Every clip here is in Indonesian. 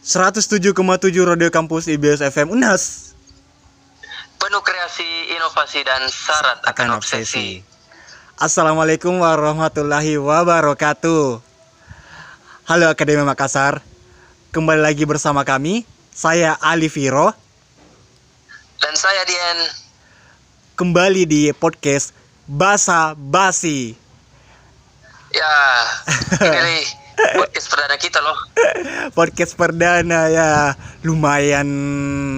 107,7 Radio Kampus IBS FM Unas. Penuh kreasi, inovasi, dan syarat akan, obsesi. Assalamualaikum warahmatullahi wabarakatuh. Halo Akademi Makassar. Kembali lagi bersama kami Saya Ali Viro. Dan saya Dian. Kembali di podcast Basa Basi. Ya, ini podcast perdana kita loh. Podcast perdana ya Lumayan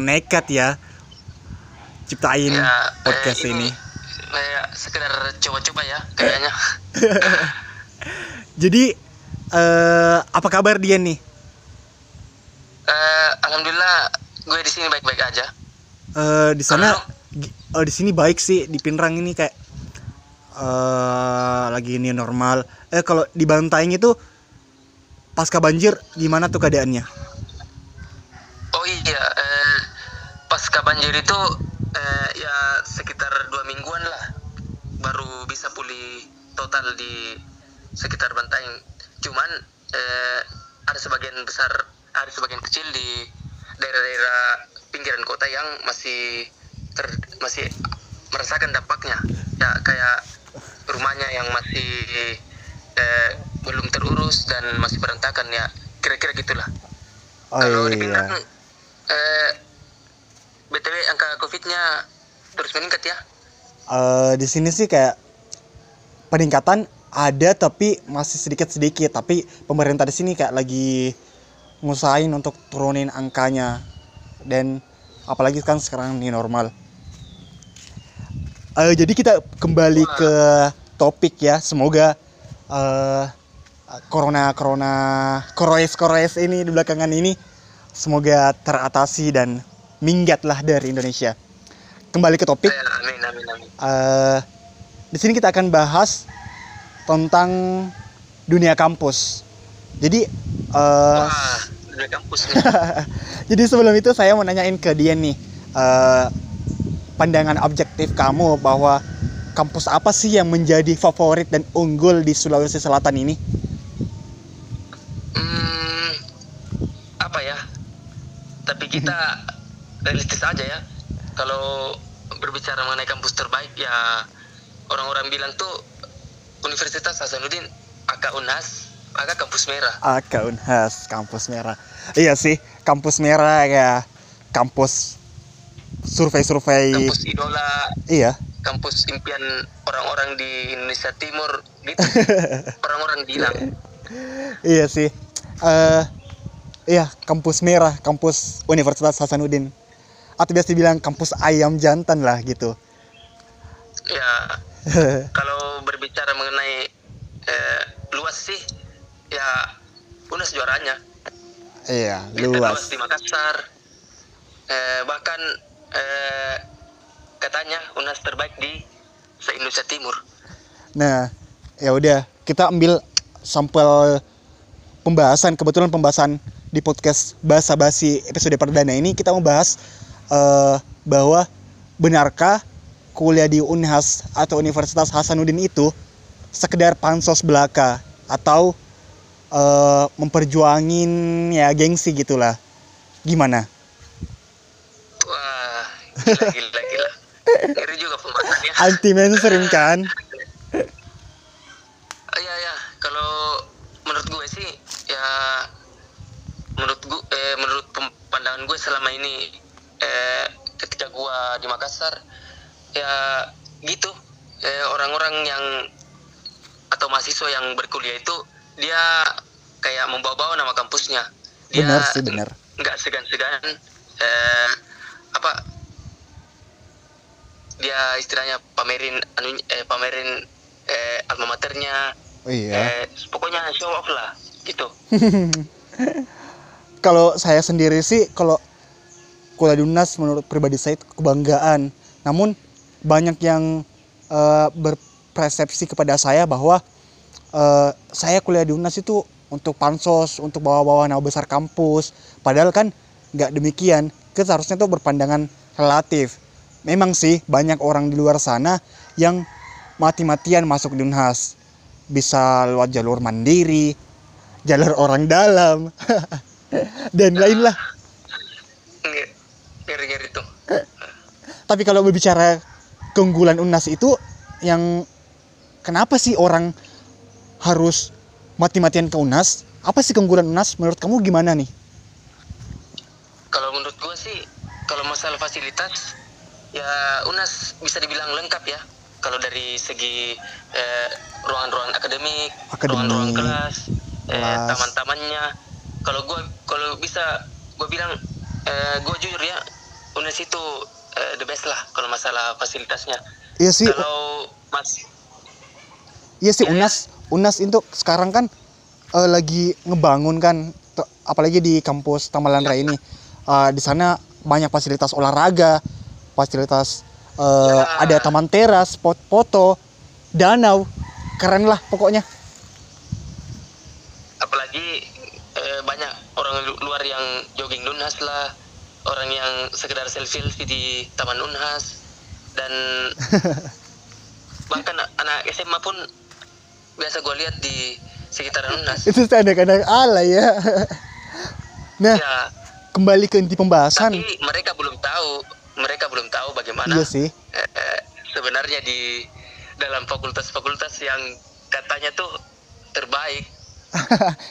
nekat ya Ciptain Ya, podcast eh, ini eh, sekedar coba-coba ya kayaknya. Jadi eh apa kabar dia nih? Eh, Alhamdulillah gue di sini baik-baik aja. Eh di sana oh, di sini baik sih di Pinrang ini kayak eh lagi ini normal. Eh kalau di Bantaeng itu pasca banjir gimana tuh keadaannya? Oh iya, eh, pasca banjir itu eh, ya sekitar dua mingguan lah baru bisa pulih total di sekitar Bantaeng. Cuman eh, ada sebagian besar, ada sebagian kecil di daerah-daerah pinggiran kota yang masih ter, masih merasakan dampaknya. Ya kayak rumahnya yang masih eh, belum terurus dan masih berantakan ya kira-kira gitulah. Oh Kalau di iya. Pinang, eh, btw angka covidnya terus meningkat ya? Eh di sini sih kayak peningkatan ada tapi masih sedikit-sedikit tapi pemerintah di sini kayak lagi ngusahain untuk turunin angkanya dan apalagi kan sekarang ini normal. Eh jadi kita kembali ke topik ya semoga eh corona corona koroes koroes ini di belakangan ini semoga teratasi dan minggatlah dari Indonesia. Kembali ke topik. Eh, amin amin amin. Eh, di sini kita akan bahas tentang dunia kampus. Jadi, eh, Wah, udah kampus jadi sebelum itu saya mau nanyain ke Dian nih, eh, pandangan objektif kamu bahwa kampus apa sih yang menjadi favorit dan unggul di Sulawesi Selatan ini? Hmm, apa ya? Tapi kita realistis aja ya. Kalau berbicara mengenai kampus terbaik ya orang-orang bilang tuh Universitas Hasanuddin AK Unhas, AK kampus merah. Aka Unhas, kampus merah. Iya sih, kampus merah ya, kampus survei-survei. Kampus idola, Iya. kampus impian orang-orang di Indonesia Timur gitu. orang-orang bilang. Iya sih. Eh iya, kampus merah, kampus Universitas Hasanuddin. Atau biasa dibilang kampus ayam jantan lah gitu. Ya, kalau berbicara mengenai eh, luas sih, ya Unas juaranya. iya, luas luas. di Makassar. Eh, bahkan eh, katanya Unas terbaik di se-Indonesia Timur. Nah, ya udah, kita ambil sampel pembahasan kebetulan pembahasan di podcast Bahasa Basi episode perdana ini kita membahas eh, bahwa benarkah kuliah di Unhas atau Universitas Hasanuddin itu sekedar pansos belaka atau eh, memperjuangin ya gengsi gitulah. Gimana? Wah, gila gila gila. Ngeri juga. Anti mainstream kan? Iya ya, kalau menurut gue sih ya menurut gue eh, menurut pem- pandangan gue selama ini eh, ketika gue Makassar ya gitu eh, orang-orang yang atau mahasiswa yang berkuliah itu dia kayak membawa-bawa nama kampusnya. Dia Benar sih, benar. nggak segan-segan eh, apa dia istilahnya pamerin anu eh, pamerin eh, alma maternya Oh iya. eh, pokoknya show off lah gitu kalau saya sendiri sih kalau kuliah di UNAS menurut pribadi saya itu kebanggaan. Namun banyak yang eh, berpersepsi kepada saya bahwa eh, saya kuliah di UNAS itu untuk pansos, untuk bawa-bawa nama besar kampus. Padahal kan nggak demikian. Kita seharusnya tuh berpandangan relatif. Memang sih banyak orang di luar sana yang mati-matian masuk di UNHAS. Bisa lewat jalur mandiri, jalur orang dalam. dan lain lah ngeri ngeri tuh tapi kalau berbicara keunggulan Unas itu yang kenapa sih orang harus mati-matian ke Unas apa sih keunggulan Unas menurut kamu gimana nih kalau menurut gua sih kalau masalah fasilitas ya Unas bisa dibilang lengkap ya kalau dari segi eh, ruangan-ruangan akademik, Akademik, ruangan-ruangan kelas, eh, kelas. taman-tamannya. Kalau gua kalau bisa gua bilang eh, gua jujur ya Unas itu eh, the best lah kalau masalah fasilitasnya. iya sih Kalau mas iya sih Iya, Unas Unas itu sekarang kan eh, lagi ngebangun kan apalagi di kampus Tamalandra ini Eh, di sana banyak fasilitas olahraga fasilitas eh, Ya. ada taman teras spot foto danau keren lah pokoknya apalagi eh, banyak orang lu- luar yang jogging Unhas lah, orang yang sekedar selfie di Taman Unhas dan bahkan anak SMA pun biasa gue lihat di sekitaran Unhas. itu sih anak-anak ala ya. Nah ya, kembali ke inti pembahasan. Tapi mereka belum tahu, mereka belum tahu bagaimana iya sih. eh, sebenarnya di dalam fakultas-fakultas yang katanya tuh terbaik.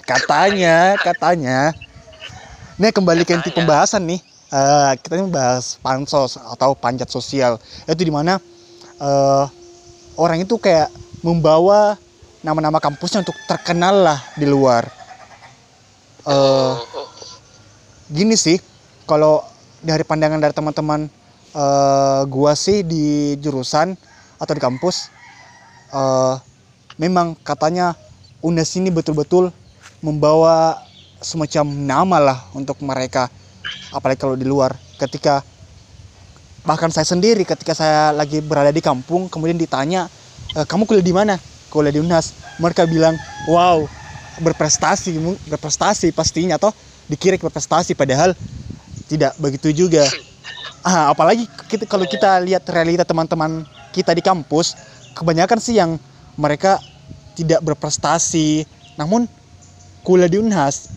katanya katanya. Nah kembali ke inti pembahasan nih Eh, kita ini bahas pansos atau panjat sosial. Itu di mana eh orang itu kayak membawa nama-nama kampusnya untuk terkenal lah di luar. Oh, gini sih kalau dari pandangan dari teman-teman eh, gua sih di jurusan atau di kampus eh, memang katanya UNES ini betul-betul membawa semacam nama lah untuk mereka apalagi kalau di luar ketika bahkan saya sendiri ketika saya lagi berada di kampung kemudian ditanya "E, kamu kuliah di mana? Kuliah di UNAS. Mereka bilang wow berprestasi berprestasi pastinya toh dikira berprestasi padahal tidak begitu juga. Ah, apalagi kita, kalau kita lihat realita teman-teman kita di kampus kebanyakan sih yang mereka tidak berprestasi. Namun kuliah di Unhas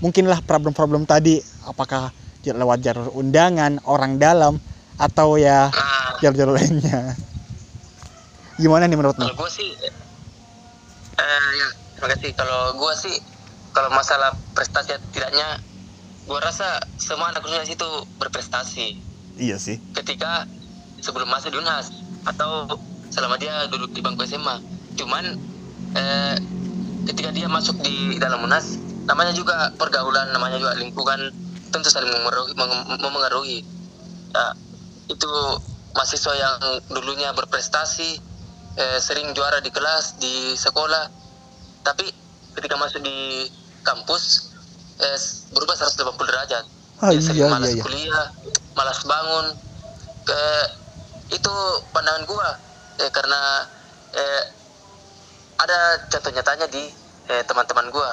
mungkinlah problem-problem tadi apakah lewat jalur undangan orang dalam atau ya ah, jalur-jalur lainnya. Gimana nih menurutmu? Kalau gue sih eh ya terima kasih. Kalau gue sih kalau masalah prestasi atau tidaknya gue rasa semua anak Unhas itu berprestasi. Iya sih. Ketika sebelum masuk di Unhas atau selama dia duduk di bangku SMA cuman eh, ketika dia masuk di dalam Unhas namanya juga pergaulan namanya juga lingkungan tentu saling memengaruhi, mem- memengaruhi. Ya, itu mahasiswa yang dulunya berprestasi eh, sering juara di kelas di sekolah. Tapi ketika masuk di kampus eh, berubah 180 derajat. Ah, sering iya, malas iya, iya. kuliah malas bangun. Ke itu pandangan gua. Eh, karena eh, ada contoh nyatanya di eh, teman-teman gua.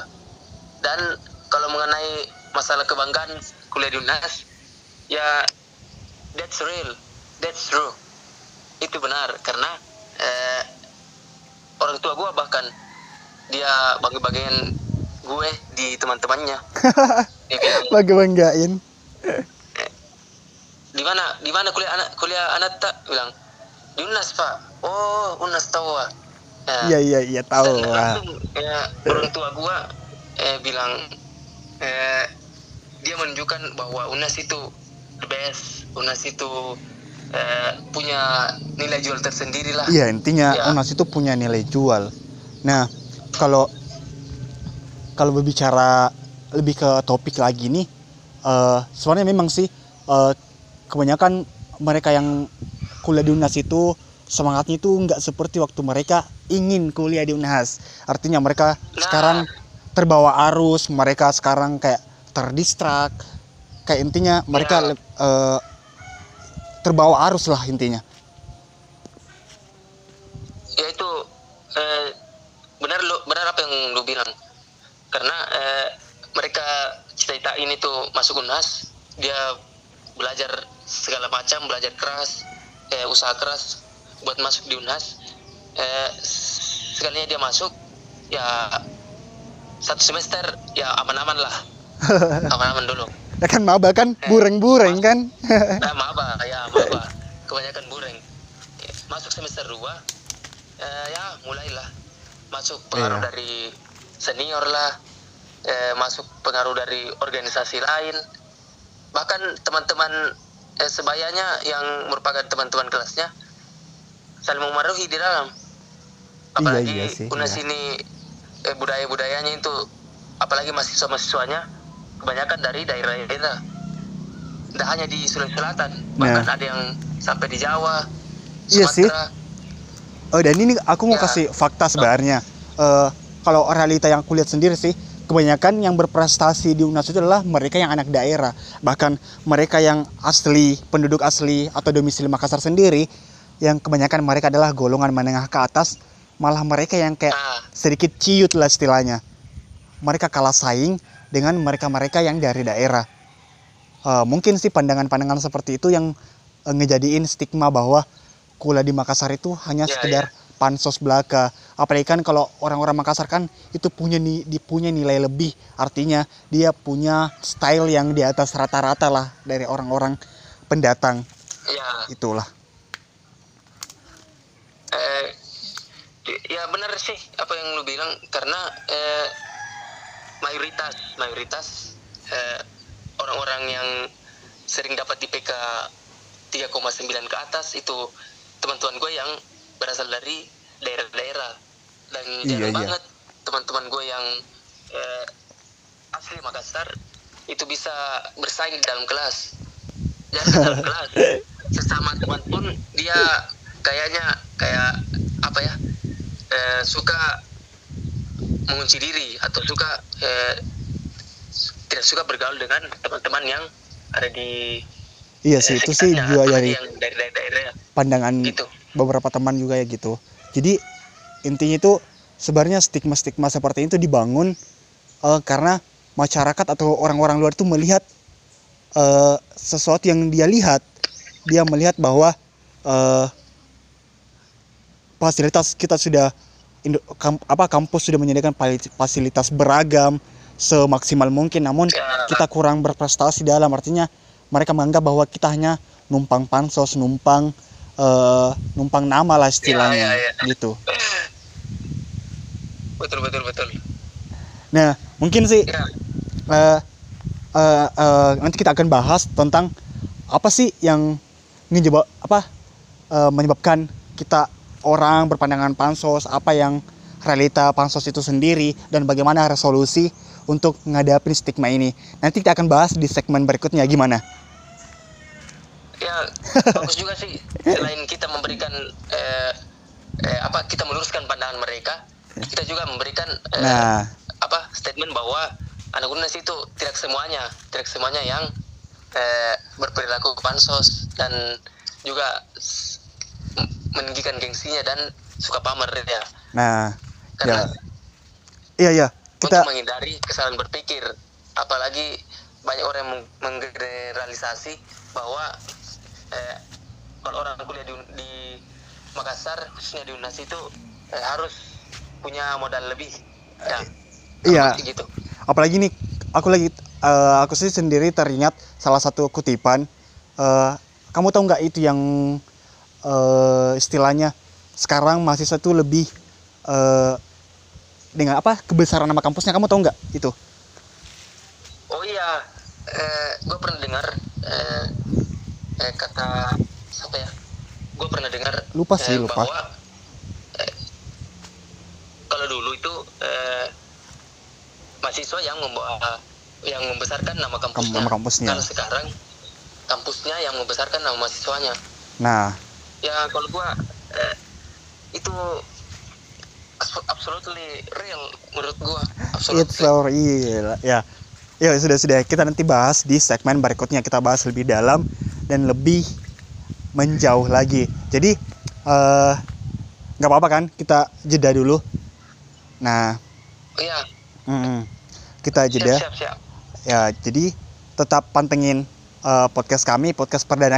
Dan kalau mengenai masalah kebanggaan kuliah di UNAS ya that's real that's true. Itu benar karena eh, orang tua gua bahkan dia bagi-bagian gue di teman-temannya. Dia bilang bagi banggain di mana di mana kuliah anak kuliah anak tak? Bilang di Unas pak. Oh Unas tahu ah Ya, iya iya iya tahu lah ya, orang tua gua eh, bilang eh, dia menunjukkan bahwa Unas itu the best Unas itu eh, punya nilai jual tersendiri lah iya intinya Ya. Unas itu punya nilai jual nah kalau kalau berbicara lebih ke topik lagi nih eh sebenarnya memang sih eh, kebanyakan mereka yang kuliah di Unas itu semangatnya itu nggak seperti waktu mereka ingin kuliah di Unhas artinya mereka Nah. sekarang terbawa arus mereka sekarang kayak terdistrak kayak intinya mereka Ya. eh, terbawa arus lah intinya. Ya itu eh, benar lo benar apa yang lu bilang. Karena eh, mereka cita-cita ini tuh masuk unas dia belajar segala macam belajar keras eh, usaha keras buat masuk di unas. Eh, sekalinya dia masuk ya satu semester ya aman-aman lah aman-aman dulu. Ya kan maba kan? Bureng-bureng kan. nah maba ya maba. Kebanyakan bureng. Masuk semester 2 eh, ya mulailah. Masuk pengaruh Iya. dari senior lah. Eh, masuk pengaruh dari organisasi lain. Bahkan teman-teman eh, sebayanya yang merupakan teman-teman kelasnya saling memengaruhi di dalam. Apalagi iya sih, UNAS iya. ini eh, budaya-budayanya itu apalagi mahasiswa-mahasiswanya kebanyakan dari daerah-daerah tidak hanya di Sulawesi Selatan bahkan ada yang sampai di Jawa Iya sih. Sumatera Oh dan ini aku mau Ya. kasih fakta sebenarnya. Eh, kalau realita yang aku lihat sendiri sih, kebanyakan yang berprestasi di UNAS itu adalah mereka yang anak daerah. Bahkan mereka yang asli, penduduk asli atau domisili Makassar sendiri, yang kebanyakan mereka adalah golongan menengah ke atas, malah mereka yang kayak Ah. sedikit ciut lah istilahnya. Mereka kalah saing dengan mereka-mereka yang dari daerah. Eh, mungkin sih pandangan-pandangan seperti itu yang eh, ngejadiin stigma bahwa kuliah di Makassar itu hanya Ya, sekedar pansos belaka. Apalagi kan kalau orang-orang Makassar kan itu punya ni, di- punya nilai lebih, artinya dia punya style yang di atas rata-rata lah dari orang-orang pendatang. ya Itulah. eh, ya benar sih apa yang lu bilang karena eh, mayoritas mayoritas eh, orang-orang yang sering dapat IPK 3,9 ke atas itu teman-teman gue yang berasal dari daerah-daerah dan Iya, jarang iya. banget teman-teman gue yang eh, asli Makassar itu bisa bersaing di dalam kelas dan di dalam kelas sesama teman pun dia kayaknya kayak apa ya eh, suka mengunci diri atau suka eh, tidak suka bergaul dengan teman-teman yang ada di Iya eh, sih, itu sih juga dari yang dari daerah-daerah pandangan gitu. beberapa teman juga ya gitu. Jadi intinya itu sebenarnya stigma-stigma seperti itu dibangun eh, karena masyarakat atau orang-orang luar itu melihat eh, sesuatu yang dia lihat, dia melihat bahwa eh, fasilitas kita sudah Indo- apa kampus sudah menyediakan fasilitas beragam semaksimal mungkin, namun Ya. kita kurang berprestasi dalam artinya mereka menganggap bahwa kita hanya numpang pansos, numpang eh, numpang nama lah istilahnya Ya, ya, ya. gitu. betul betul betul Nah, mungkin sih ya eh, eh, eh, nanti kita akan bahas tentang apa sih yang ngejebak apa eh, menyebabkan kita orang berpandangan pansos, apa yang realita pansos itu sendiri dan bagaimana resolusi untuk menghadapi stigma ini. Nanti kita akan bahas di segmen berikutnya gimana? ya bagus juga sih selain kita memberikan eh, eh, apa kita meluruskan pandangan mereka kita juga memberikan eh, Nah, apa statement bahwa anak UNAS itu tidak semuanya tidak semuanya yang eh, berperilaku pansos dan juga meninggikan gengsinya dan suka pamer ya. Nah, ya, karena iya. iya kita untuk menghindari kesalahan berpikir. Apalagi banyak orang yang meng- menggeneralisasi bahwa eh, kalau orang kuliah di, di Makassar khususnya di UNAS itu eh, harus punya modal lebih ya. Iya. Gitu. Apalagi nih aku lagi eh, aku sih sendiri teringat salah satu kutipan eh, kamu tahu nggak itu yang eh, istilahnya sekarang mahasiswa itu lebih eh, dengan apa kebesaran nama kampusnya kamu tahu nggak itu oh iya eh, gue pernah dengar eh, eh, kata siapa ya gue pernah dengar Lupa sih, eh, lupa. bahwa eh, kalau dulu itu eh, mahasiswa yang membawa yang membesarkan nama kampusnya. nama kampusnya. Kalau sekarang kampusnya yang membesarkan nama mahasiswanya. nah Ya kalau gua eh, itu abso- absolutely real menurut gua. Absolutely. it's so real ya ya sudah sudah kita nanti bahas di segmen berikutnya kita bahas lebih dalam dan lebih menjauh lagi jadi eh, nggak apa-apa kan kita jeda dulu nah Iya. mm, kita Siap, jeda siap, siap. ya jadi tetap pantengin eh, podcast kami podcast perdana